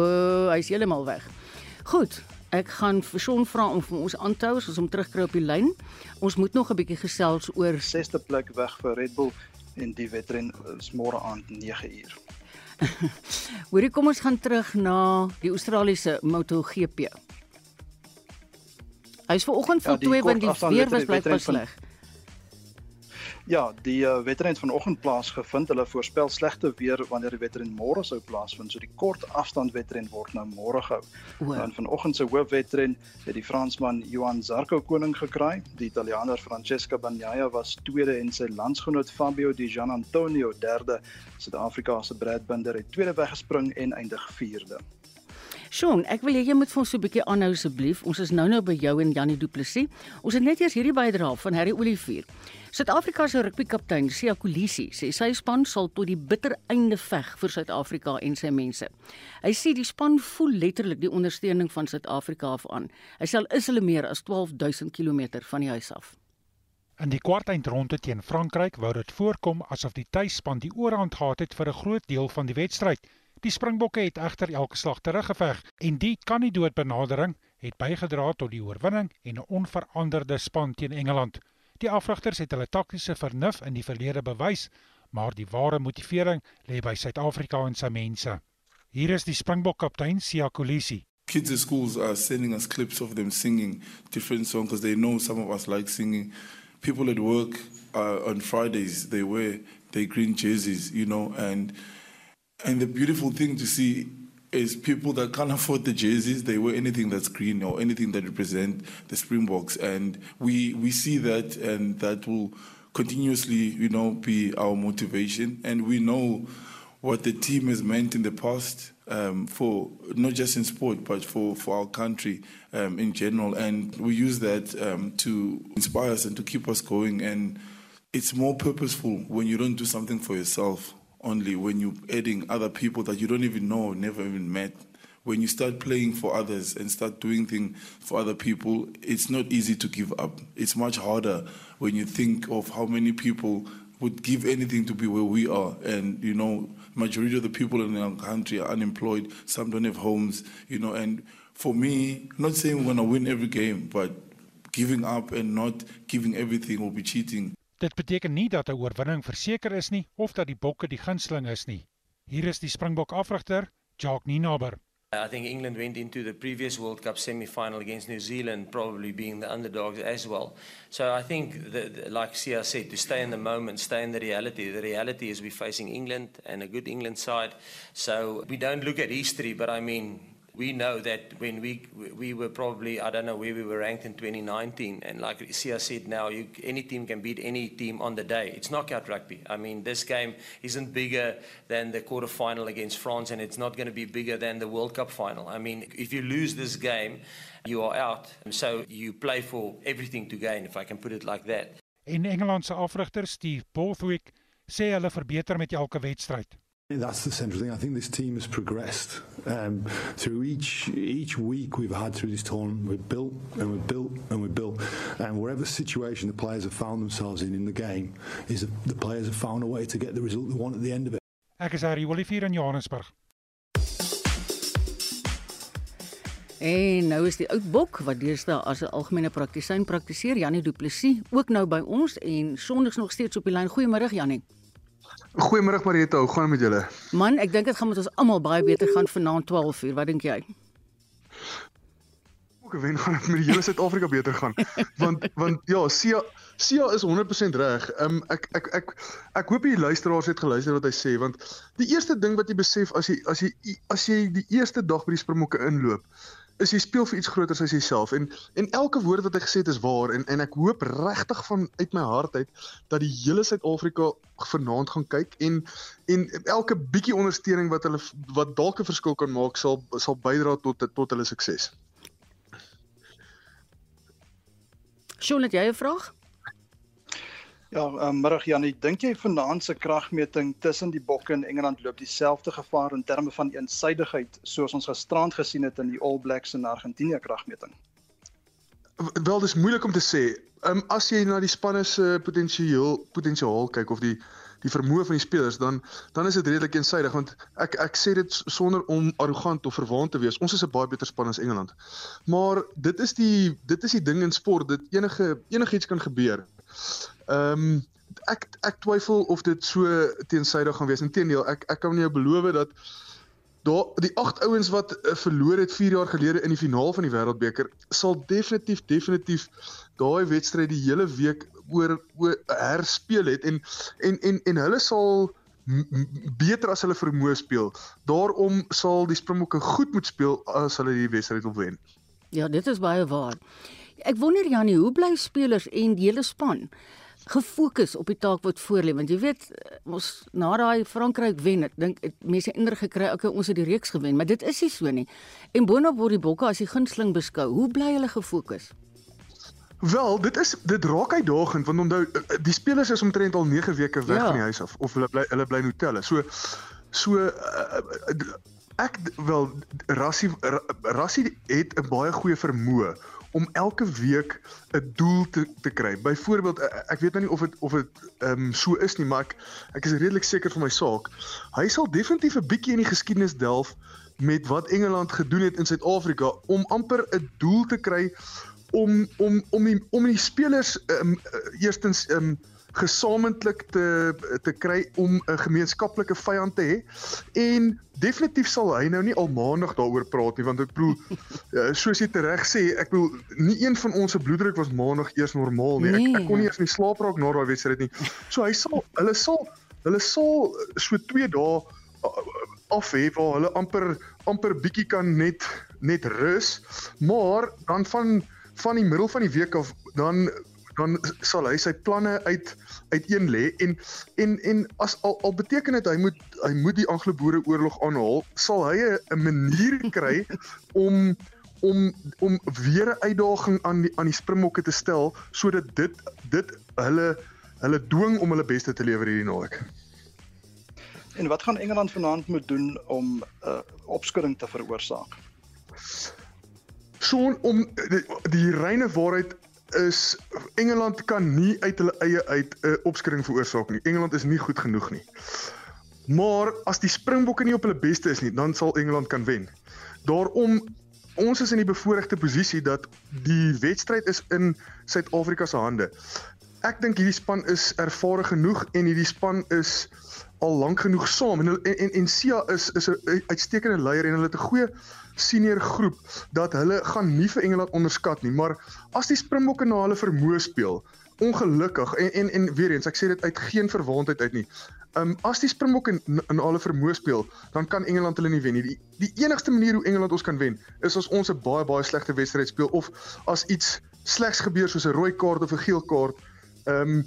S1: hy's heeltemal weg. Goed. Ek gaan vir Shaun vra om vir ons aan te hou as ons hom terugkry op die lyn. Ons moet nog 'n bietjie gesels oor
S11: 6ste plek weg vir Red Bull en die wedren is môre aand 9 uur.
S1: Hoorie, kom ons gaan terug na die Australiese MotoGP. Hy's ver oggend 2 ja, want die weer was blykbaar sleg.
S11: Ja, die uh, wedren vanoggend plaasgevind. Hulle voorspel slegte weer wanneer die wedren môre sou plaasvind. So die kort afstand wedren word nou môre gehou. En vanoggend se hoofwedren het die Fransman Johan Zarco koning gekry. Die Italiaaner Francesca Bagnaia was tweede en sy landsgenoot Fabio Di Gian Antonio derde. Suid-Afrika se Brad Binder het tweede weggespring en eindig vierde.
S1: Sean, ek wil hê jy moet vir ons so 'n bietjie aanhou asseblief. Ons is nou nou by jou en Janie Du Plessis. Ons het net eers hierdie bydra van Harry Olivier. Suid-Afrika se rugbykaptein, Sia Kolisi, sê sy span sal tot die bitter einde veg vir Suid-Afrika en sy mense. Hy sê die span voel letterlik die ondersteuning van Suid-Afrika af aan. Hy sê is hulle meer as 12000 km van die huis af.
S12: In die kwartfinale teen Frankryk wou dit voorkom asof die tuisspan die oorhand gehad het vir 'n groot deel van die wedstryd. Die Springbokke het egter elke slag teruggeveg en die kan nie dood benadering het bygedra tot die oorwinning en 'n onveranderde span teen Engeland. Die afrigters het hulle taktiese vernuf in die verlede bewys, maar die ware motivering lê by Suid-Afrika en sy mense. Hier is die Springbok kaptein Sia Kolisi.
S3: Kids at schools are sending us clips of them singing different songs because they know some of us like singing. People at work uh, on Fridays they wear their green jerseys, you know, and and the beautiful thing to see is people that can't afford the jerseys they wear anything that's green or anything that represent the Springboks, and we we see that and that will continuously, you know, be our motivation, and we know what the team has meant in the past um, for not just in sport but for, for our country um, in general. And we use that um, to inspire us and to keep us going. And it's more purposeful when you don't do something for yourself only, when you're adding other people that you don't even know, never even met. When you start playing for others and start doing things for other people, it's not easy to give up. It's much harder when you think of how many people would give anything to be where we are. And, you know, majority of the people in our country are unemployed. Some don't have homes, you know. And for me, not saying we're going to win every game, but giving up and not giving everything will be cheating.
S12: Dit beteken nie dat 'n oorwinning verseker is nie of dat die Bokke die gunsteling is nie. Hier is die Springbok afrigter, Jacques Ninaber.
S13: I think England went into the previous World Cup semi-final against New Zealand, probably being the underdogs as well. So I think, that, like Sia said, to stay in the moment, stay in the reality. The reality is we're facing England and a good England side. So we don't look at history, but I mean, we know that when we we were probably I don't know where we were ranked in 2019 and like Sia said now you, any team can beat any team on the day. It's knockout rugby. I mean this game isn't bigger than the quarter final against France and it's not going to be bigger than the World Cup final. I mean if you lose this game you are out. So you play for everything to gain if I can put it like that.
S12: En Engeland se afrigter Steve Borthwick sê hulle verbeter met elke wedstryd
S14: That's the central thing. I think this team has progressed um, through each each week we've had through this tournament. We've built and we've built and we've built, and whatever situation the players have found themselves in in the game is that the players have found a way to get the result they want at the end of it.
S12: Ek is Harry Olivier in Johannesburg.
S1: En nou is die oud bok wat deesdae as 'n algemene praktisyn praktiseer, Janie Du Plessis, ook nou by ons en sonderdag nog steeds op die lyn. Goeiemôre Janie.
S15: Goeiemôre Marita, hoe gaan dit met julle?
S1: Man, ek dink dit gaan met ons almal baie beter gaan vanaand 12uur. Wat dink jy?
S15: Ook wen gaan dit met die hele Suid-Afrika beter gaan. Want want ja, Sia Sia is 100% reg. Um ek ek ek ek hoop die luisteraars het geluister wat hy sê want die eerste ding wat jy besef as jy as jy as jy die eerste dag by die Springbokke inloop is jy speel vir iets groters as jouself en en elke woord wat hy gesê het is waar en en ek hoop regtig van uit my hart uit dat die hele Suid-Afrika vanaand gaan kyk en en elke bietjie ondersteuning wat hulle wat dalk 'n verskil kan maak sal sal bydra tot tot hulle sukses.
S1: Sjoe, het jy 'n vraag?
S11: Ja, um, middag Janie, dink jy vanaand se kragmeting tussen die Bokke en Engeland loop dieselfde gevaar in terme van eensydigheid soos ons gisterand gesien het in die All Blacks en Argentinië kragmeting?
S15: Wel, dis moeilik om te sê. Um, as jy na die spanne se potensiaal potensiaal kyk of die die vermoë van die spelers dan dan is dit redelik eensydig want ek ek sê dit sonder om arrogant of verwaand te wees. Ons is 'n baie beter span as Engeland. Maar dit is die dit is die ding in sport dat enige enigiets kan gebeur. Ehm um, ek ek twyfel of dit so teensydig gaan wees. Inteendeel, ek ek kan jou beloof dat daar die agt ouens wat uh, verloor het 4 jaar gelede in die finaal van die Wêreldbeker sal definitief definitief daai wedstryd die hele week oor oor herspeel het en en en en hulle sal beter as hulle vermoë speel. Daarom sal die Springbokke goed moet speel as hulle hierdie wedstryd wil wen.
S1: Ja, dit is baie waar. Ek wonder Janie, hoe bly spelers en die hele span gefokus op die taak wat voor lê want jy weet ons na daai Frankryk wen, ek dink mense indruk gekry okay ons het die reeks gewen, maar dit is nie so nie. En boonop word die Bokke as die gunsteling beskou. Hoe bly hulle gefokus?
S15: Wel, dit is dit raak uitdagend want onthou die spelers is omtrent al 9 weke weg ja. van die huis af of hulle bly hulle bly in hotelle. So so uh, ek wel Rassie Rassie het 'n baie goeie vermoë om elke week 'n doel te te kry. Byvoorbeeld ek weet nou nie of dit of dit ehm um, so is nie, maar ek ek is redelik seker van my saak. Hy sal definitief 'n bietjie in die geskiedenis delf met wat Engeland gedoen het in Suid-Afrika om amper 'n doel te kry om om om die om die spelers um, eerstens um, gesamentlik te te kry om 'n gemeenskaplike vyand te hê. En definitief sal hy nou nie al maandag daaroor praat nie want ek bedoel eh, soos jy tereg sê, ek bedoel nie een van ons se bloeddruk was maandag eers normaal nie. Ek ek kon nie eers nie slaap raak na daai wedstryd nie. So hy sal hulle sal hulle sal so 2 dae af hê waar hulle amper amper bietjie kan net net rus, maar dan van van die middel van die week af dan dan sal hy sy planne uit uiteen lê en en en as al, al beteken dit hy moet hy moet die Anglo-Boereoorlog aanhaal, sal hy 'n manier kry om om om weer 'n uitdaging aan die aan die Springbokke te stel sodat dit dit hulle hulle dwing om hulle beste te lewer hierdie naweek.
S11: En wat gaan Engeland vanaand moet doen om 'n uh, opskudding te veroorsaak?
S15: So om die, die reine waarheid is Engeland kan nie uit hulle eie uit 'n uh, opskudding veroorsaak nie. Engeland is nie goed genoeg nie. Maar as die Springbokke nie op hulle beste is nie, dan sal Engeland kan wen. Daarom ons is in die bevoordeelde posisie dat die wedstryd is in Suid-Afrika se hande. Ek dink hierdie span is ervare genoeg en hierdie span is al lank genoeg saam en en en, en Sia is is 'n uitstekende leier en hulle het 'n goeie senior groep dat hulle gaan nie vir Engeland onderskat nie, maar as die Springbokke na hulle vermoë speel, ongelukkig en en en weer eens, ek sê dit uit geen verwaandheid uit nie. Um as die Springbokke in hulle vermoë speel, dan kan Engeland hulle nie wen nie. Die, die enigste manier hoe Engeland ons kan wen, is as ons 'n baie baie slegte wedstryd speel of as iets slegs gebeur soos 'n rooi kaart of 'n geel kaart. Um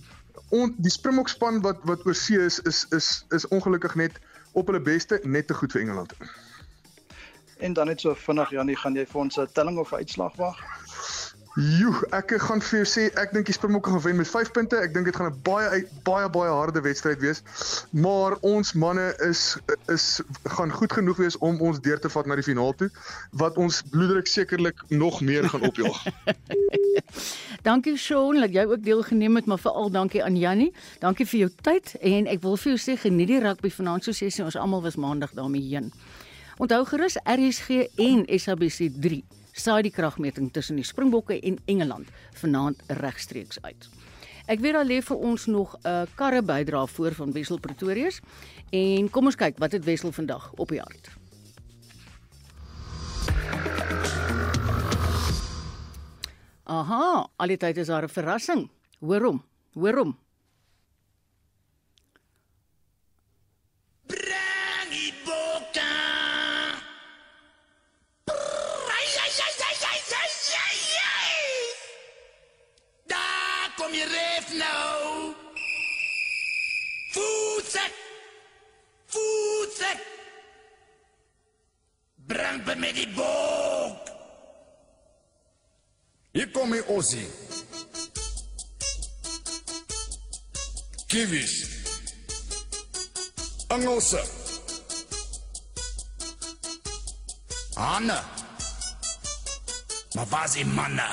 S15: on die Springbok span wat wat oor see is is is is ongelukkig net op hulle beste net te goed vir Engeland.
S11: En dan net so vinnig Janie, gaan jy vir ons 'n telling of 'n uitslag wag?
S15: Joe, ek gaan vir jou sê ek dink die Springbokke gaan wen met 5 punte. Ek dink dit gaan 'n baie baie baie harde wedstryd wees. Maar ons manne is is gaan goed genoeg wees om ons deur te vat na die finaal toe wat ons bloeddruk sekerlik nog meer gaan opjaag.
S1: dankie Shaun dat jy ook deelgeneem het, maar veral dankie aan Jannie. Dankie vir jou tyd en ek wil vir jou sê geniet die rugby vanaand soos jy sê ons almal was maandag daarmee heen. Onthou gerus RSG en SABC 3 saai die kragmeting tussen die Springbokke en Engeland vanaand regstreeks uit. Ek weet al lê vir ons nog 'n uh, karre bydra voor van Wessel Pretorius en kom ons kyk wat het Wessel vandag op die hart. Aha, al die tyd is daar 'n verrassing. Hoor hom, hoor hom.
S16: Hier kom die Ossie. Kiwis. Engelse. Anna. Maar was die manne?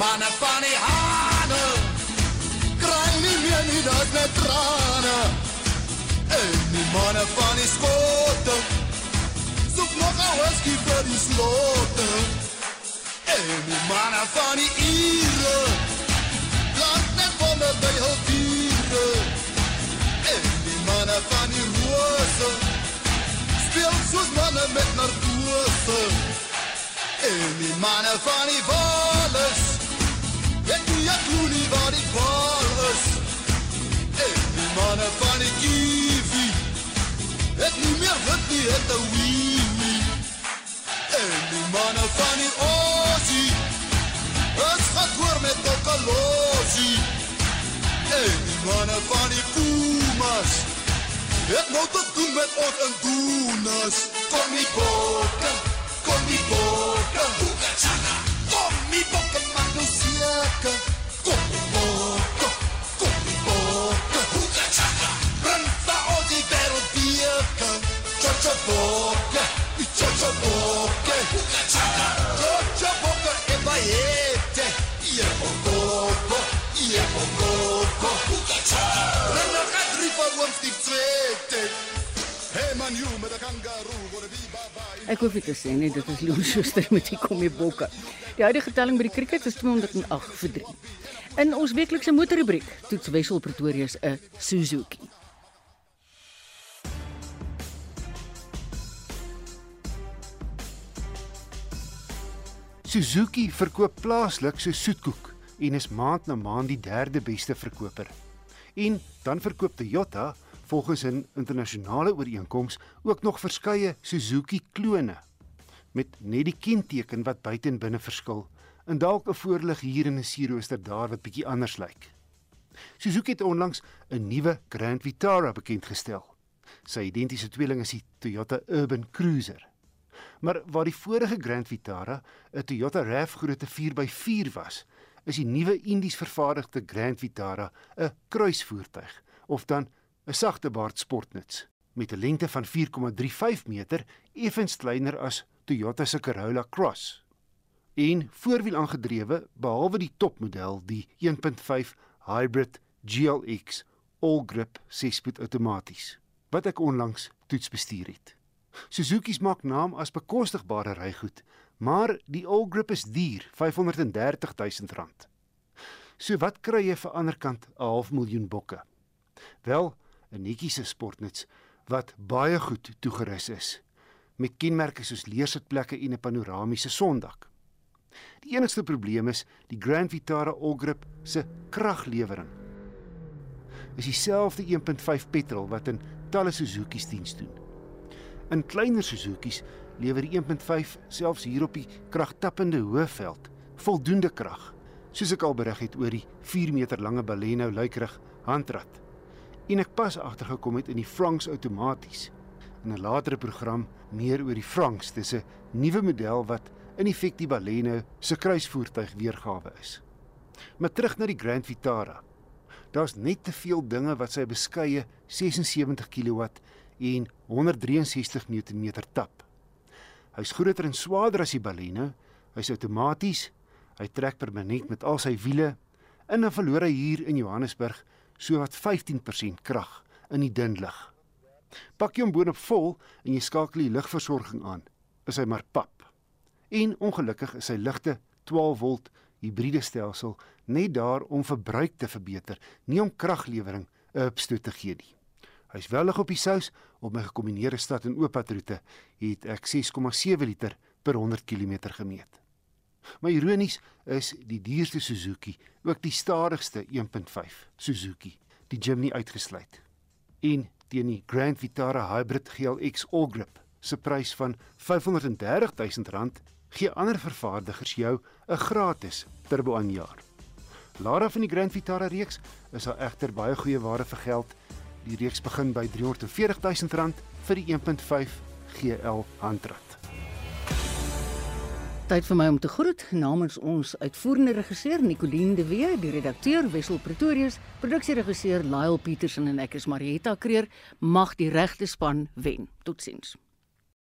S16: Manne van die hane Kry nie meer nie, dat net trane En die manne van die skote Soek nog een whisky vir die slote En die manne van die ire Laat net wonder by hul diere En die manne van die roose Speel soos manne met narkose En die manne van die wal is Ek glo nie waar die waar is Ek die manne van die kiwi Ek nie meer wit nie het een wiewie En die manne van die oosie Is getoor met kokaloosie En die manne van die poemas Het nou te doen met ons en doenas Kom die bote, kom die bote bokke, Boekachaka. Bring vir ons die wereldbeker. Tjotja bokke, tjotja bokke, Boekachaka. Tjotja bokke, en baie Ie bokke, ie. Bring nog een drie voor ons die tweede. Hey man, you met 'n kangaroo, gonna be bye
S1: Ek hoef te sê nie, dit is Leon Schuster met die Kommie Bokke. Die huidige telling by die cricket is 208 vir 3. In ons weeklikse motorrubriek toets Wessel Pretoria se 'n Suzuki.
S17: Suzuki verkoop plaaslik so soetkoek en is maand na maand die derde beste verkoper. En dan verkoop Toyota volgens 'n internasionale ooreenkoms ook nog verskeie Suzuki klone met net die kenteken wat buite en binne verskil en dalk 'n voorlig hier en 'n sierrooster daar wat bietjie anders lyk. Suzuki het onlangs 'n nuwe Grand Vitara bekend gestel. Sy identiese tweeling is die Toyota Urban Cruiser. Maar waar die vorige Grand Vitara 'n Toyota RAV grootte 4x4 was, is die nuwe Indies vervaardigde Grand Vitara 'n kruisvoertuig of dan 'n sagtebaard sportnuts met 'n lengte van 4,35 meter, effens kleiner as Toyota se Corolla Cross. En voorwiel aangedrewe, behalwe die topmodel, die 1.5 hybrid GLX all-grip 6-spoed outomaties wat ek onlangs toets bestuur het. Suzuki's maak naam as bekostigbare rygoed, maar die all-grip is duur, R530 000. So wat kry jy vir ander kant 'n half miljoen bokke? Wel, 'n netjiese sportnuts wat baie goed toegerus is met kenmerke soos leersitplekke en 'n panoramiese sondak. Die enigste probleem is die Grand Vitara All-Grip se kraglewering. Is dieselfde 1.5 petrol wat in talle Suzuki's diens doen. In kleiner Suzuki's lewer die 1.5 selfs hier op die kragtappende hoëveld voldoende krag, soos ek al berig het oor die 4 meter lange Baleno luikrig handrat. En ek pas agtergekom het in die Franks outomaties. In 'n latere program meer oor die Franks, dis 'n nuwe model wat in effek die Baleno se kruisvoertuig weergawe is. Maar terug na die Grand Vitara. Daar's net te veel dinge wat sy beskeie 76 kW en 163 Nm tap. Hy's groter en swaarder as die Baleno. Hy's outomaties. Hy trek permanent met al sy wiele. En dan verloor hy hier in Johannesburg sowat 15% krag in die dun lug. Pak hom boonop vol en jy skakel die lugversorging aan, is hy maar pap. En ongelukkig is sy ligte 12 volt hibriede stelsel net daar om verbruik te verbeter, nie om kraglewering 'n opstoot te gee nie. Hy's wellig op die sous op my gekombineerde stad en ooppadroete het ek 6,7 liter per 100 km gemeet. Maar ironies is die duurste Suzuki ook die stadigste 1.5 Suzuki, die Jimny uitgesluit. En teen die Grand Vitara Hybrid GLX All-Grip se prys van R530 000 gee ander vervaardigers jou 'n gratis turbo aanjaar. Lara van die Grand Vitara reeks is al egter baie goeie ware vir geld. Die reeks begin by R340 000 vir die 1.5 GL handrat.
S1: Tyd vir my om te groet namens ons uitvoerende regisseur Nicoline de Wee, die redakteur Wessel Pretorius, produksieregisseur Lyle Petersen en ek is Marietta Kreer. Mag die regte span wen. Totsiens.